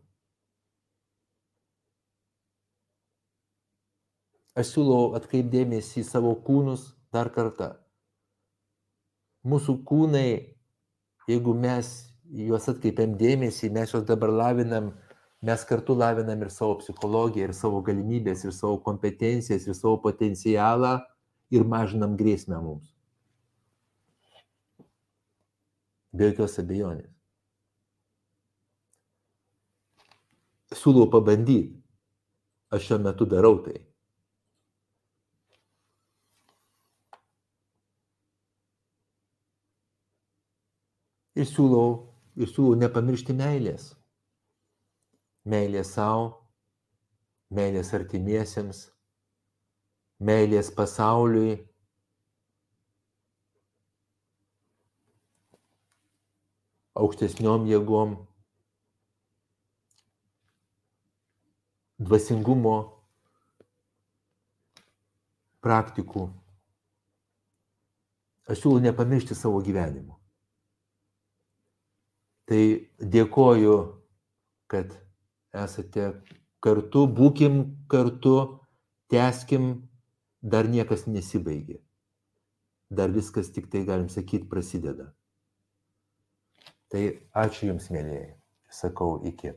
Aš siūlau atkreipdėmėsi į savo kūnus dar kartą. Mūsų kūnai, jeigu mes juos atkreipiam dėmesį, mes juos dabar lavinam, mes kartu lavinam ir savo psichologiją, ir savo galimybės, ir savo kompetencijas, ir savo potencialą ir mažinam grėsmę mums. Be jokios abejonės. Siūlau pabandyti. Aš šiuo metu darau tai. Ir siūlau, ir siūlau nepamiršti meilės. Meilės savo, meilės artimiesiems, meilės pasauliui. aukštesniom jėgom, dvasingumo praktikų. Aš siūlau nepamiršti savo gyvenimo. Tai dėkoju, kad esate kartu, būkim kartu, tęskim, dar niekas nesibaigė. Dar viskas tik tai, galim sakyti, prasideda. Tai ačiū Jums, mėlyjei. Sakau iki.